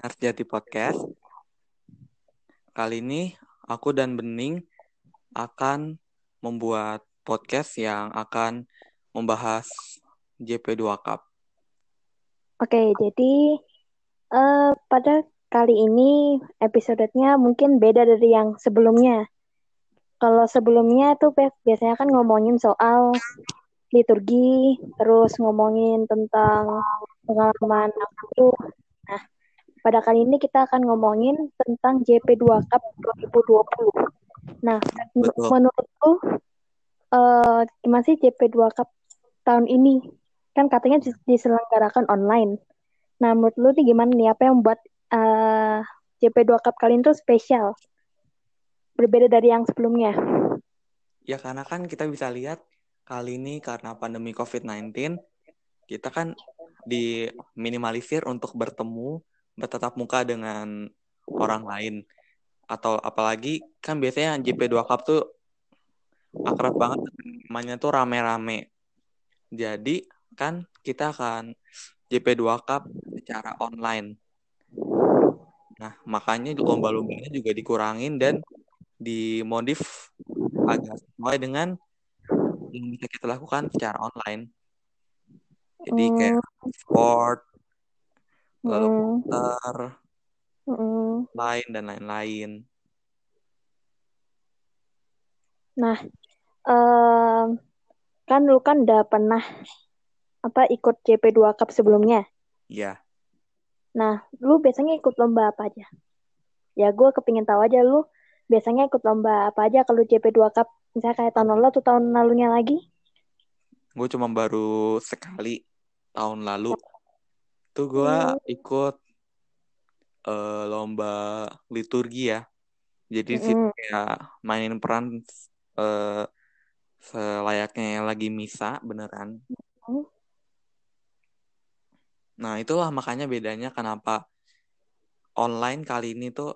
Narjati Podcast. Kali ini aku dan Bening akan membuat podcast yang akan membahas JP2 Cup. Oke, jadi uh, pada kali ini episodenya mungkin beda dari yang sebelumnya. Kalau sebelumnya tuh biasanya kan ngomongin soal liturgi, terus ngomongin tentang pengalaman aku. Nah, pada kali ini kita akan ngomongin tentang JP2 Cup 2020. Nah, Betul. menurutku uh, gimana sih JP2 Cup tahun ini? Kan katanya diselenggarakan online. Nah, menurut lu nih gimana nih? Apa yang membuat uh, JP2 Cup kali ini tuh spesial? Berbeda dari yang sebelumnya. Ya, karena kan kita bisa lihat kali ini karena pandemi COVID-19 kita kan diminimalisir untuk bertemu bertatap muka dengan orang lain atau apalagi kan biasanya JP2 Cup tuh akrab banget namanya tuh rame-rame. Jadi kan kita akan JP2 Cup secara online. Nah, makanya lomba-lombanya juga dikurangin dan dimodif agak sesuai dengan yang bisa kita lakukan secara online. Jadi hmm. kayak sport, komputer, hmm. lain dan lain-lain. Nah, um, kan lu kan udah pernah apa ikut JP2 Cup sebelumnya? Iya. Nah, lu biasanya ikut lomba apa aja? Ya, gue kepingin tahu aja lu biasanya ikut lomba apa aja kalau JP2 Cup Misalnya kayak tahun lalu atau tahun lalunya lagi? Gue cuma baru sekali tahun lalu. Tuh gue hmm. ikut uh, lomba liturgi ya. Jadi hmm. sih kayak mainin peran uh, selayaknya lagi misa beneran. Hmm. Nah itulah makanya bedanya kenapa online kali ini tuh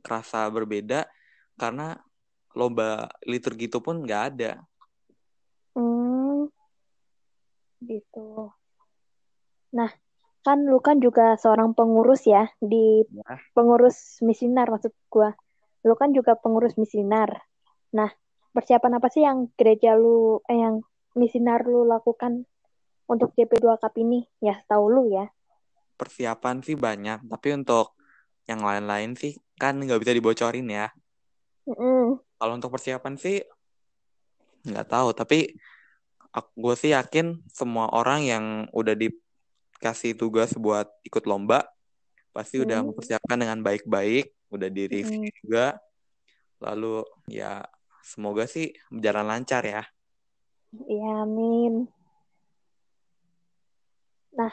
kerasa berbeda karena lomba liturgi itu pun nggak ada. Hmm, gitu. Nah, kan lu kan juga seorang pengurus ya di ya. pengurus misinar maksud gua. Lu kan juga pengurus misinar. Nah, persiapan apa sih yang gereja lu eh yang misinar lu lakukan untuk JP2 Cup ini? Ya, tahu lu ya. Persiapan sih banyak, tapi untuk yang lain-lain sih kan nggak bisa dibocorin ya. Mm kalau untuk persiapan sih nggak tahu, tapi gue sih yakin semua orang yang udah dikasih tugas buat ikut lomba pasti hmm. udah mempersiapkan dengan baik-baik, udah di review hmm. juga. Lalu ya semoga sih berjalan lancar ya. Iya, amin. Nah,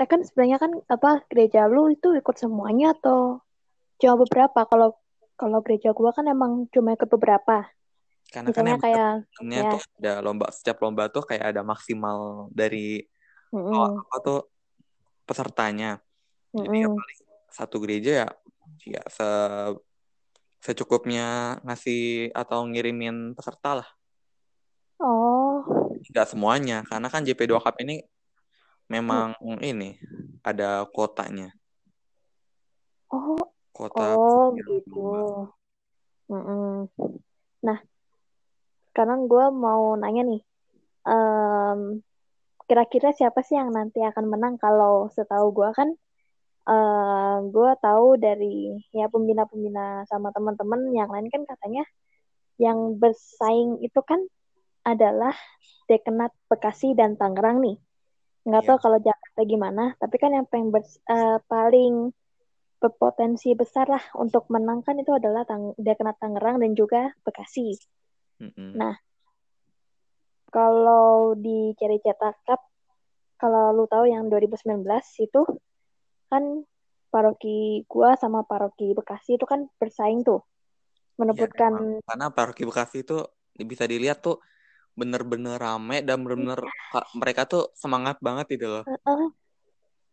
eh kan sebenarnya kan apa gereja lu itu ikut semuanya atau cuma beberapa? Kalau kalau gereja gua kan emang cuma ikut beberapa. Karena kan Misalnya kan kayak ya. tuh ada lomba setiap lomba tuh kayak ada maksimal dari mm -hmm. oh, apa tuh pesertanya. Mm -hmm. Jadi ya paling satu gereja ya ya se secukupnya ngasih atau ngirimin peserta lah. Oh. Enggak semuanya, karena kan JP2 Cup ini memang mm. ini ada kuotanya. Oh, kota oh gitu mm -mm. nah sekarang gue mau nanya nih um, kira-kira siapa sih yang nanti akan menang kalau setahu gue kan uh, gue tahu dari ya pembina-pembina sama teman-teman yang lain kan katanya yang bersaing itu kan adalah Dekenat Bekasi dan Tangerang nih nggak yeah. tahu kalau Jakarta gimana tapi kan yang paling uh, paling berpotensi besar lah untuk menangkan itu adalah tang dia kena Tangerang dan juga Bekasi. Mm-hmm. Nah, kalau di Cari Cetak Cup, kalau lu tahu yang 2019 itu kan paroki gua sama paroki Bekasi itu kan bersaing tuh menebutkan ya, karena paroki Bekasi itu bisa dilihat tuh bener-bener rame dan bener-bener iya. mereka tuh semangat banget itu loh. Uh -uh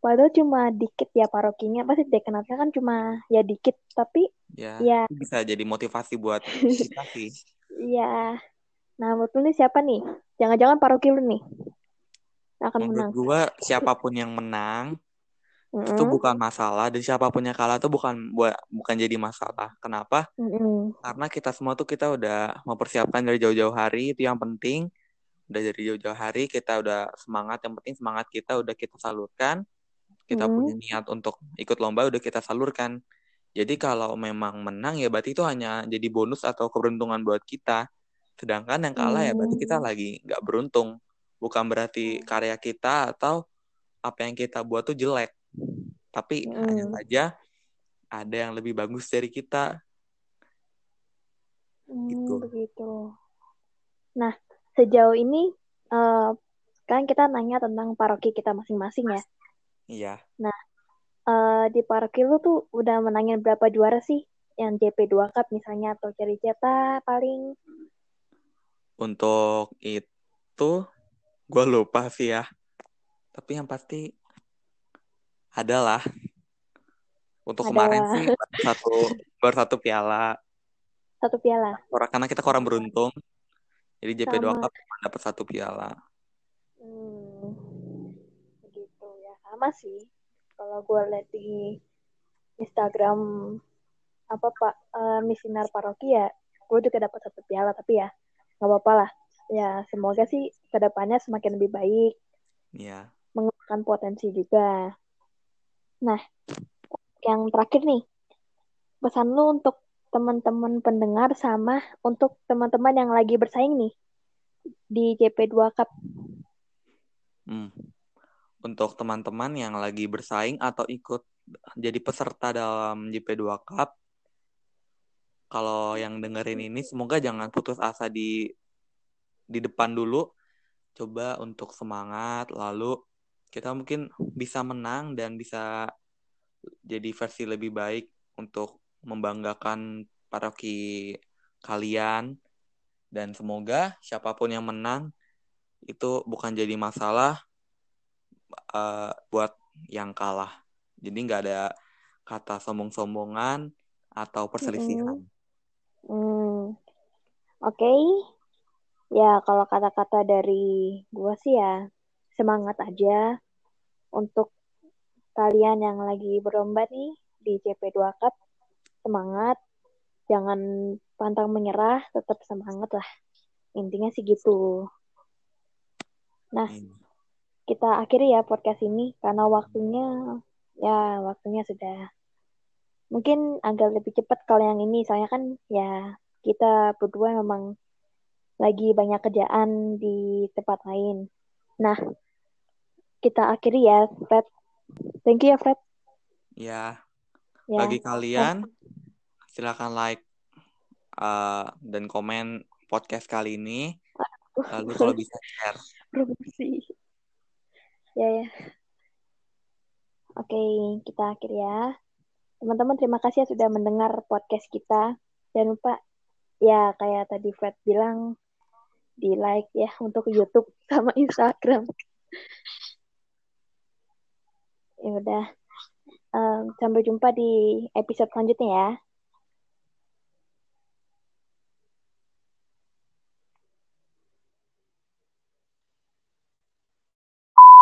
Padahal cuma dikit ya parokinya, pasti dekanatnya kan cuma ya dikit, tapi ya, ya. bisa jadi motivasi buat kita sih. Iya. Nah, menurut lu nih siapa nih? Jangan-jangan paroki lu nih? akan Menurut menang. gue siapa pun yang menang Mm-mm. itu bukan masalah dan siapa pun yang kalah itu bukan buat bukan jadi masalah. Kenapa? Mm-mm. Karena kita semua tuh kita udah mempersiapkan dari jauh-jauh hari itu yang penting. Udah dari jauh-jauh hari kita udah semangat. Yang penting semangat kita udah kita salurkan. Kita Mm-mm. punya niat untuk ikut lomba udah kita salurkan. Jadi kalau memang menang ya berarti itu hanya jadi bonus atau keberuntungan buat kita. Sedangkan yang kalah ya berarti kita Hmm. lagi nggak beruntung. Bukan berarti karya kita atau apa yang kita buat tuh jelek. Tapi hanya Mm. saja ada yang lebih bagus dari kita. Hmm, Gitu. begitu. Nah, sejauh ini eh, kan kita nanya tentang paroki kita masing-masing ya. Iya. Eh, di paroki lu tuh udah menangin berapa juara sih? Yang JP2 Cup misalnya atau cari cetak paling Untuk itu gue lupa sih ya. Tapi yang pasti adalah untuk kemarin Adalah. sih baru satu baru satu piala. satu piala. Karena kita kurang beruntung. Jadi JP2 Sama. Cup dapat satu piala. Hmm, begitu ya. Sama sih. Kalau gue lihat di Instagram apa Pak eh, misinar paroki ya, gue juga dapat satu piala tapi ya nggak apa-apa lah. Ya semoga sih ke depannya semakin lebih baik, Iya. mengembangkan potensi juga. Nah, yang terakhir nih, pesan lu untuk teman-teman pendengar sama untuk teman-teman yang lagi bersaing nih di JP2 Cup. Hmm. Untuk teman-teman yang lagi bersaing atau ikut jadi peserta dalam JP2 Cup, kalau yang dengerin ini semoga jangan putus asa di di depan dulu. Coba untuk semangat, lalu kita mungkin bisa menang dan bisa jadi versi lebih baik untuk membanggakan paroki kalian. Dan semoga siapa pun yang menang itu bukan jadi masalah eh, buat yang kalah. Jadi nggak ada kata sombong-sombongan atau perselisihan. Hmm, oke. Ya, kalau kata-kata dari gua sih ya, semangat aja untuk kalian yang lagi berlomba nih di CP2 Cup. Semangat, jangan pantang menyerah, tetap semangat lah. Intinya sih gitu. Nah, Hmm. Kita akhiri ya podcast ini karena waktunya ya waktunya sudah mungkin agak lebih cepat kalau yang ini soalnya kan ya kita berdua memang lagi banyak kerjaan di tempat lain. Nah, kita akhiri ya, Fred. Thank you ya, Fred. Ya, Ya, bagi kalian silakan like uh, dan komen podcast kali ini. Lalu kalau bisa share. promosi. Ya, ya. Oke, kita akhiri ya. Teman-teman, terima kasih ya sudah mendengar podcast kita. Jangan lupa, ya kayak tadi Fred bilang, di like ya untuk YouTube sama Instagram. Ya udah. Em, sampai jumpa di episode selanjutnya ya.